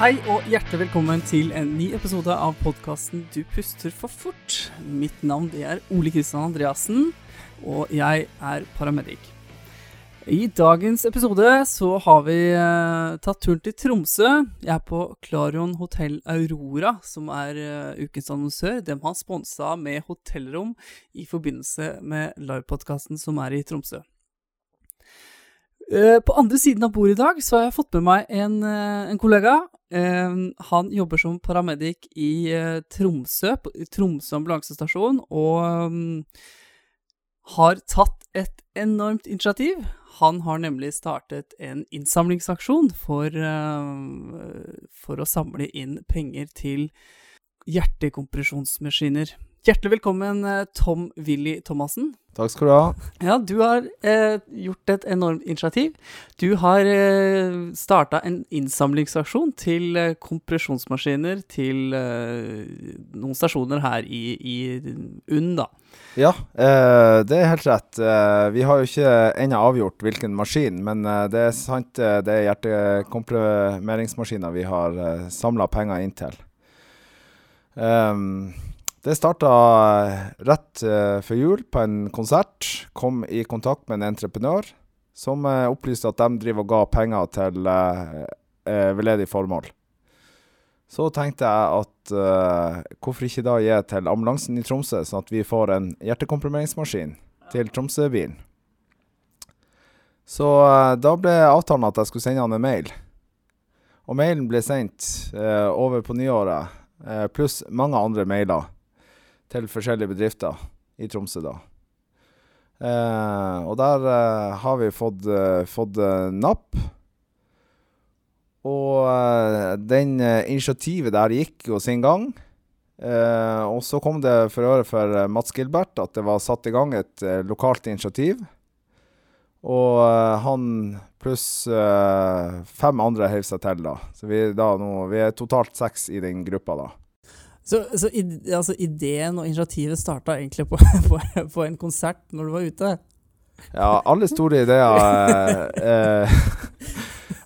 Hei og hjertelig velkommen til en ny episode av podkasten Du puster for fort. Mitt navn er Ole Kristian Andreassen, og jeg er paramedic. I dagens episode så har vi eh, tatt turen til Tromsø. Jeg er på Klarion Hotell Aurora, som er eh, ukens annonsør. De har sponsa med hotellrom i forbindelse med livepodkasten som er i Tromsø. Eh, på andre siden av bordet i dag så har jeg fått med meg en, en kollega. Eh, han jobber som paramedic i eh, Tromsø, Tromsø ambulansestasjon, og mm, har tatt et enormt initiativ. Han har nemlig startet en innsamlingsaksjon for, eh, for å samle inn penger til hjertekompresjonsmaskiner. Hjertelig velkommen, eh, Tom Willy Thomassen. Takk skal du ha. Ja, du har eh, gjort et enormt initiativ. Du har eh, starta en innsamlingsaksjon til eh, kompresjonsmaskiner til eh, noen stasjoner her i, i UNN, da. Ja, eh, det er helt rett. Eh, vi har jo ikke ennå avgjort hvilken maskin, men det er sant det er hjertekomprimeringsmaskiner vi har eh, samla penger inn til. Ehm, det starta rett eh, før jul på en konsert. Kom i kontakt med en entreprenør som eh, opplyste at de driver og ga penger til eh, eh, veldedig formål. Så tenkte jeg at uh, hvorfor ikke da gi til ambulansen i Tromsø, sånn at vi får en hjertekomprimeringsmaskin til Tromsø-bilen. Så uh, da ble avtalen at jeg skulle sende han en mail. Og mailen ble sendt uh, over på nyåret, pluss mange andre mailer til forskjellige bedrifter i Tromsø da. Eh, og der eh, har vi fått, eh, fått eh, napp. Og eh, den eh, initiativet der gikk jo sin gang. Og så kom det for øre for Mats Gilbert at det var satt i gang et lokalt initiativ. Og han pluss fem andre heiv seg til, da. Så vi, da nå, vi er totalt seks i den gruppa, da. Så, så id- altså, ideen og initiativet starta egentlig på, på, på en konsert når du var ute? Ja, alle store ideer eh, eh,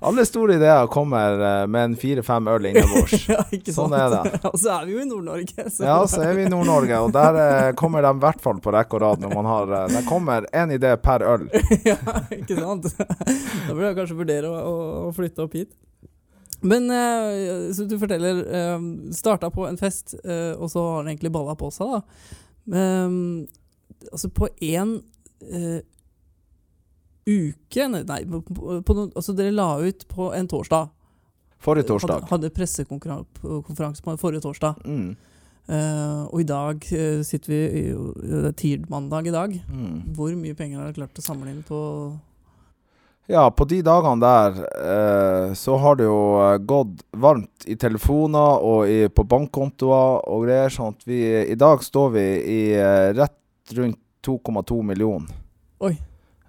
Alle store ideer kommer eh, med en fire-fem øl innabords. ja? Sånn er det. Og så er vi jo i Nord-Norge. Ja, så er vi i Nord-Norge, og der eh, kommer de i hvert fall på rekke og rad når man har Det kommer én idé per øl. ja, ikke sant? Da burde jeg kanskje vurdere å, å, å flytte opp hit. Men eh, så du forteller uh, Starta på en fest, eh, og så har den egentlig balla på seg, da. Men, altså, på én eh, uke Nei, på, på, altså, dere la ut på en torsdag. Forrige torsdag. Hadde, hadde pressekonferanse på forrige torsdag. Mm. Uh, og i dag uh, sitter vi Det er tirsdag i dag. Mm. Hvor mye penger har dere klart å samle inn på Ja, på de dagene der eh, så har det jo eh, gått varmt i telefoner og i, på bankkontoer og greier, sånn at vi I dag står vi i eh, rett rundt 2,2 millioner. Oi.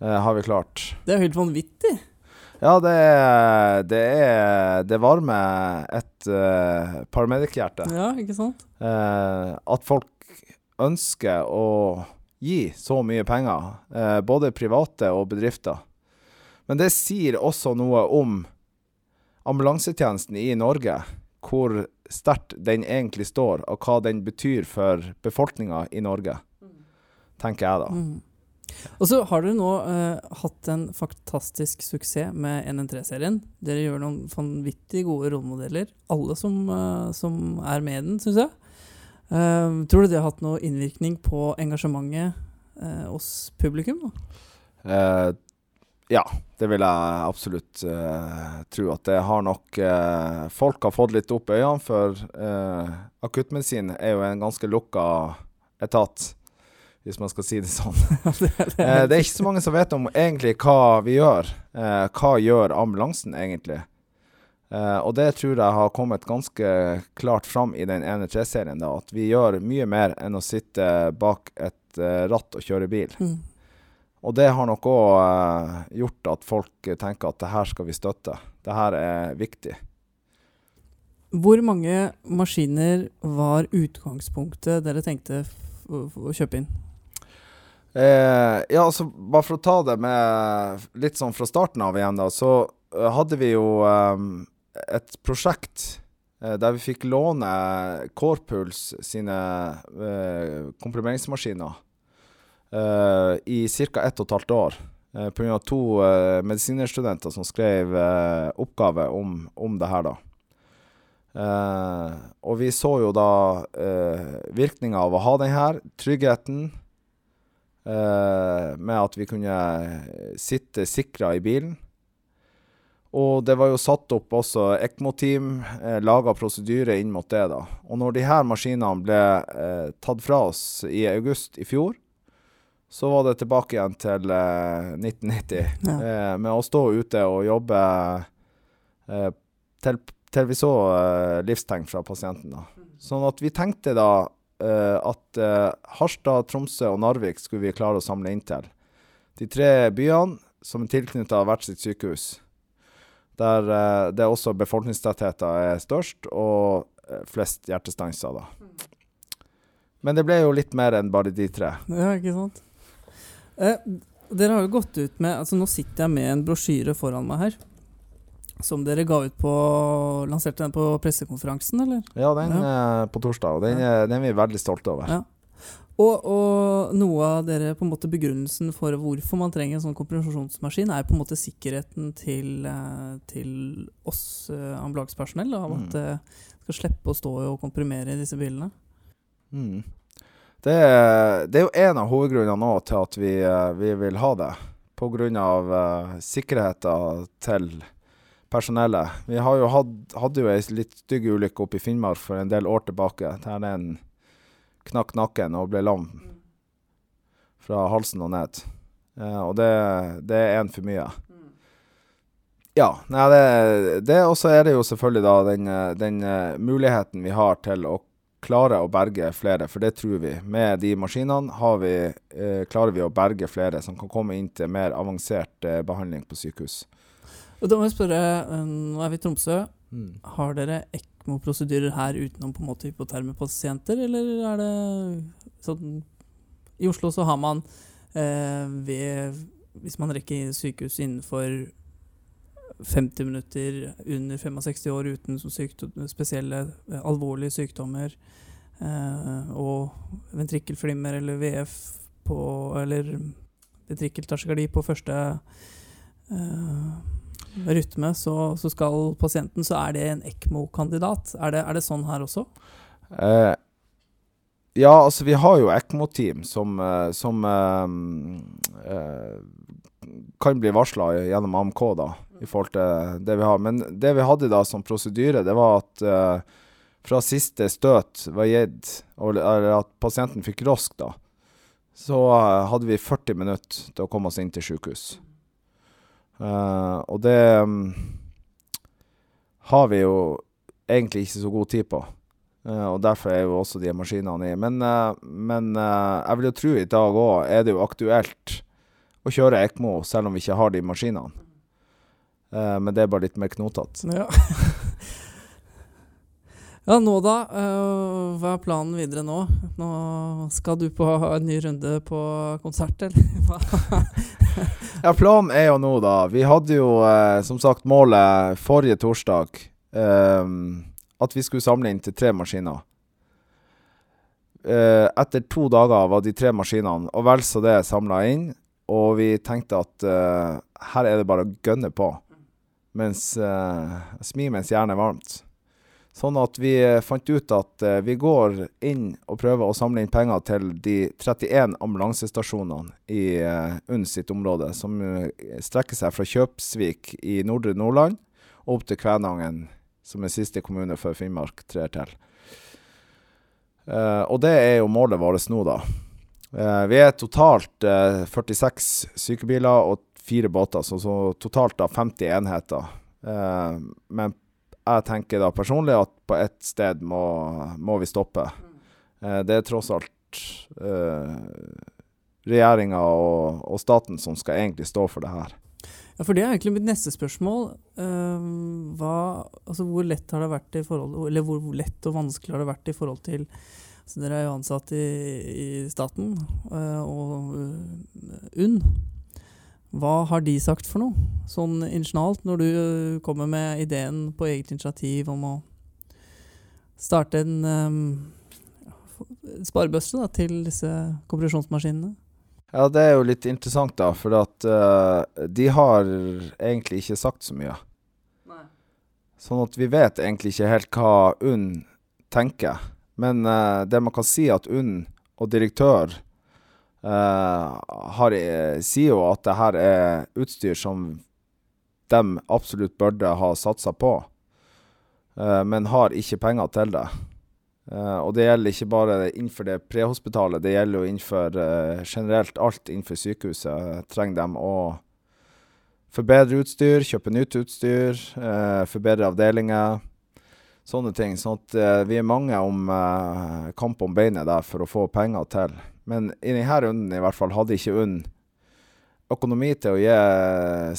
Eh, har vi klart. Det er jo helt vanvittig! Ja, det er Det, er, det varmer et uh, paramedic-hjerte. Ja, ikke sant? Eh, at folk ønsker å gi så mye penger, eh, både private og bedrifter. Men det sier også noe om ambulansetjenesten i Norge, hvor sterkt den egentlig står, og hva den betyr for befolkninga i Norge, tenker jeg da. Mm. Og så har dere nå uh, hatt en fantastisk suksess med NN3-serien. Dere gjør noen vanvittig gode rollemodeller. Alle som, uh, som er med i den, syns jeg. Uh, tror du det har hatt noe innvirkning på engasjementet hos publikum? Da? Ja, det vil jeg absolutt uh, tro. At det har nok uh, Folk har fått litt opp øynene, for uh, akuttmedisin er jo en ganske lukka etat, hvis man skal si det sånn. Det er ikke så mange som vet om egentlig hva vi gjør. Hva gjør ambulansen egentlig? Og det tror jeg har kommet ganske klart fram i den ene 3-serien. da, At vi gjør mye mer enn å sitte bak et ratt og kjøre bil. Mm. Og det har nok òg gjort at folk tenker at det her skal vi støtte. Det her er viktig. Hvor mange maskiner var utgangspunktet dere tenkte å kjøpe inn? Eh, ja, altså bare for å ta det med litt sånn fra starten av igjen, da, så eh, hadde vi jo eh, et prosjekt eh, der vi fikk låne Kårpuls sine eh, komprimeringsmaskiner eh, i ca. ett og et halvt år. uh, Pga. to uh, medisinerstudenter som skrev uh, oppgave om, om det her, da. Eh, og vi så jo da uh, virkninga av å ha den her, tryggheten eh, med at vi kunne sitte sikra i bilen. Og det var jo satt opp også ECMO-team, eh, laga prosedyre inn mot det. da. Og når de her maskinene ble eh, tatt fra oss i august i fjor, så var det tilbake igjen til eh, 1990. Ja. Eh, med å stå ute og jobbe eh, til, til vi så eh, livstegn fra pasienten. da. Sånn at vi tenkte da eh, at eh, Harstad, Tromsø og Narvik skulle vi klare å samle inn til. De tre byene som er tilknytta hvert sitt sykehus. Der det også befolkningstettheten er størst, og flest hjertestanser, da. Men det ble jo litt mer enn bare de tre. Ja, ikke sant? Eh, dere har jo gått ut med altså Nå sitter jeg med en brosjyre foran meg her. Som dere ga ut på Lanserte den på pressekonferansen, eller? Ja, den er på torsdag, og den, er, den er vi veldig stolte over. Ja. Og, og noe av dere på en måte begrunnelsen for hvorfor man trenger en sånn kompresjonsmaskin, er på en måte sikkerheten til, eh, til oss eh, ambulansepersonell. Av at Mm. det skal slippe å stå og komprimere i disse bilene. Mm. Det, det er jo en av hovedgrunnene nå til at vi, eh, vi vil ha det. Av uh, sikkerheten til personellet. Vi jo hatt, hadde jo ei litt stygg ulykke oppe i Finnmark for en del år tilbake. Der en knakk nakken og ble lam fra halsen og ned. Uh, og det, det er én for mye. Ja. Nei, det, det også er det jo selvfølgelig da den, eh, den eh, muligheten vi har til å klare å berge flere, for det tror vi. Med de maskinene har vi, eh, klarer vi å berge flere som kan komme inn til mer avansert eh, behandling på sykehus. Og da må jeg spørre, eh, nå er vi i Tromsø. Mm. Har dere ECMO-prosedyrer her utenom på en måte hypoterme pasienter, eller er det sånn I Oslo så har man eh, ved Hvis man rekker sykehus innenfor 50 minutter under 65 år uten sykdom, spesielle eh, alvorlige sykdommer eh, og ventrikkelflimmer eller VF på Eller ventrikkeltasjekardi på første eh, rytme, så, så skal pasienten Så er det en ECMO-kandidat. Er, er det sånn her også? Eh, ja, altså vi har jo ECMO-team som, eh, som eh, eh, kan bli varsla gjennom AMK, da, i forhold til det vi har. Men det vi hadde da som prosedyre, det var at eh, fra siste støt var gitt, eller at pasienten fikk rosk, da, så eh, hadde vi 40 minutter til å komme oss inn til sykehus. Eh, og det mm, har vi jo egentlig ikke så god tid på. Eh, og derfor er jo også de maskinene i. Men, eh, men eh, jeg vil jo tro i dag òg er det jo aktuelt å kjøre ECMO selv om vi ikke har de maskinene. Men det er bare litt mer knotete. Ja. ja, nå da? Uh, hva er planen videre nå? Nå skal du på en ny runde på konsert, eller? Ja, planen er jo nå, da Vi hadde jo uh, som sagt målet forrige torsdag eh, at vi skulle samle inn til tre maskiner. Eh, etter to dager var de tre maskinene og vel så det samla inn. Og vi tenkte at eh, her er det bare å gønne på. Mens eh, Smi mens jernet er varmt. Sånn at vi eh, fant ut at eh, vi går inn og prøver å samle inn penger til de 31 ambulansestasjonene i uh, UNN sitt område, som strekker seg fra Kjøpsvik i nordre Nordland og opp til Kvænangen, som er siste kommune før Finnmark trer til. Uh, og det er jo målet vårt nå, da. Uh, vi er totalt uh, 46 sykebiler og fire båter, så, så totalt da 50 enheter. Eh, men jeg tenker da personlig at på ett sted må, må vi stoppe. Eh, det er tross alt uh, regjeringa og, og staten som skal egentlig stå for det her. Ja, for det er egentlig mitt neste spørsmål. Eh, hva, altså hvor lett har det vært i forhold Eller hvor lett og vanskelig har det vært i forhold til altså Dere er jo ansatt i, i staten eh, og eh, UNN. Hva har de sagt for noe, sånn ingenialt, når du eh, kommer med ideen på eget initiativ om å starte en um, sparebøsse da, til disse kompresjonsmaskinene? Ja, det er jo litt interessant, da, for at uh, de har egentlig ikke sagt så mye. Sånn at vi vet egentlig ikke helt hva UNN tenker. Men uh, det man kan si, at UNN og direktør uh, har, sier jo at det her er utstyr som de absolutt burde ha satsa på, men har ikke penger til det. Eh, og det gjelder ikke bare innenfor det prehospitale, det gjelder jo innenfor uh, generelt alt innenfor sykehuset. trenger de å forbedre utstyr, kjøpe nytt utstyr, uh, forbedre avdelinger. Sånne ting. Sånn at vi er mange om kamp om beinet der for å få penger til. Men i denne runden i hvert fall hadde ikke UNN økonomi til å gi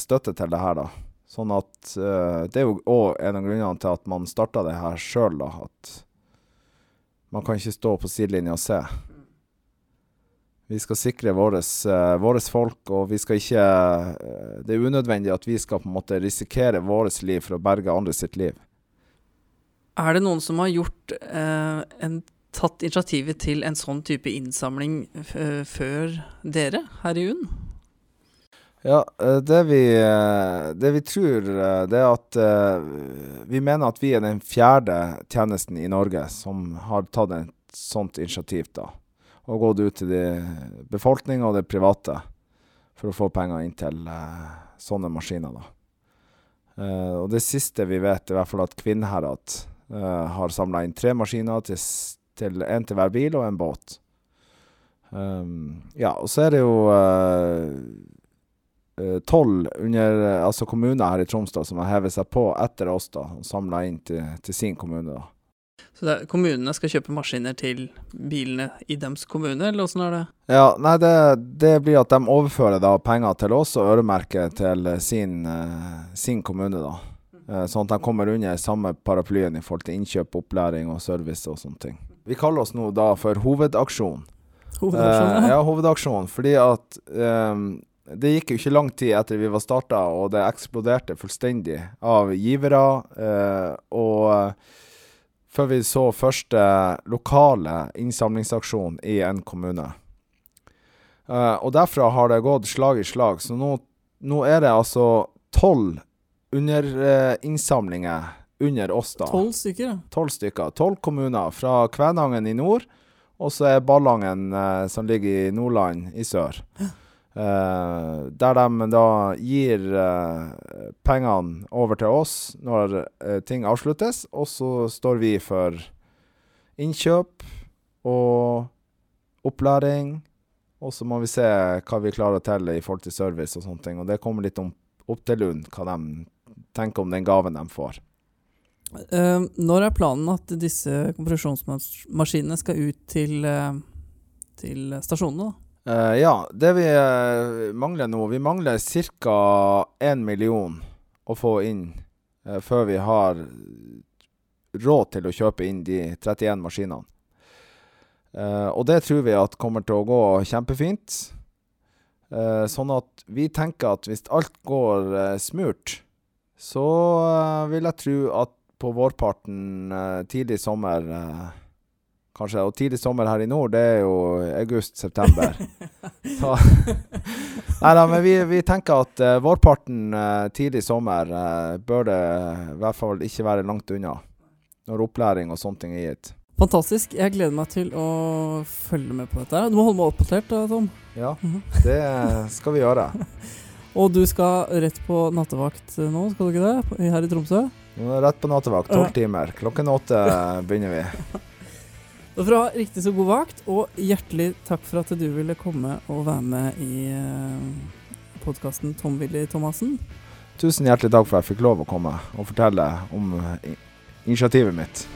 støtte til det her, da. Sånn at Det er jo òg en av grunnene til at man starta det her sjøl, da. At man kan ikke stå på sidelinja og se. Vi skal sikre våre folk, og vi skal ikke eh, Det er unødvendig at vi skal på en måte risikere vårt liv for å berge andre sitt liv. Er det noen som har gjort eh, en, tatt initiativet til en sånn type innsamling f før dere her i UNN? Ja, eh, det vi, eh, det vi tror, eh, det er at vi mener at vi er den fjerde tjenesten i Norge som har tatt et sånt initiativ, da. Og gått ut til befolkninga og det private for å få penger inn til sånne maskiner, da. og det siste vi vet, er i hvert fall at Kvinnherad har samla inn tre maskiner, til, til en til hver bil og en båt. Um, ja, og så er det jo Eh, tolv under altså kommuner her i Troms da, som har hevet seg på etter oss da, og samla inn til, til, sin kommune. da. Så er, kommunene skal kjøpe maskiner til bilene i deres kommune, eller åssen er det? Ja, nei, det, det, blir at de overfører da penger til oss og øremerker til sin, uh, sin kommune, da. Sånn at de kommer under samme paraplyen i forhold til innkjøp, opplæring og service og sånne ting. Vi kaller oss nå da for Hovedaksjon. Hovedaksjon, ja. Uh, ja, hovedaksjon. Fordi at um, det gikk jo ikke lang tid etter vi var starta, og det eksploderte fullstendig av givere. Eh, og før vi så første lokale innsamlingsaksjon i en kommune. Eh, og derfra har det gått slag i slag. Så nå, nå er det altså tolv underinnsamlinger eh, under oss, da. Tolv stykker? Tolv stykker. Tolv kommuner. Fra Kvænangen i nord, og så er Ballangen, eh, som ligger i Nordland, i sør. Ja. Uh, der de da gir uh, pengene over til oss når uh, ting avsluttes, og så står vi for innkjøp og opplæring. Og så må vi se hva vi klarer til i forhold til service og sånne ting. Og det kommer litt om, opp til Lund, hva de tenker om den gaven de får. når er planen at disse kompresjonsmaskinene skal ut til, til stasjonene? da? Uh, ja, det vi uh, mangler nå Vi mangler ca. 1 million å få inn uh, før vi har råd til å kjøpe inn de 31 maskinene. og det tror vi at kommer til å gå kjempefint. sånn at vi tenker at hvis alt går smurt, så vil jeg tro at på vårparten tidlig sommer kanskje. Og tidlig sommer her i nord, det er jo august-september. Nei da, men vi, vi, tenker at uh, vårparten uh, tidlig sommer uh, bør det i hvert fall ikke være langt unna. Når opplæring og sånne ting er gitt. Fantastisk. Jeg gleder meg til å følge med på dette. Du må holde meg oppdatert, Tom. Ja, mhm. det skal vi gjøre. og du skal rett på nattevakt nå, skal du ikke det? Her i Tromsø? Rett på nattevakt. Tolv timer. Klokken åtte begynner vi. Og ha riktig så god vakt, og hjertelig takk for at du ville komme og være med i uh, podkasten Tom-Willy Thomassen. Tusen hjertelig takk for at jeg fikk lov å komme og fortelle om uh, initiativet mitt.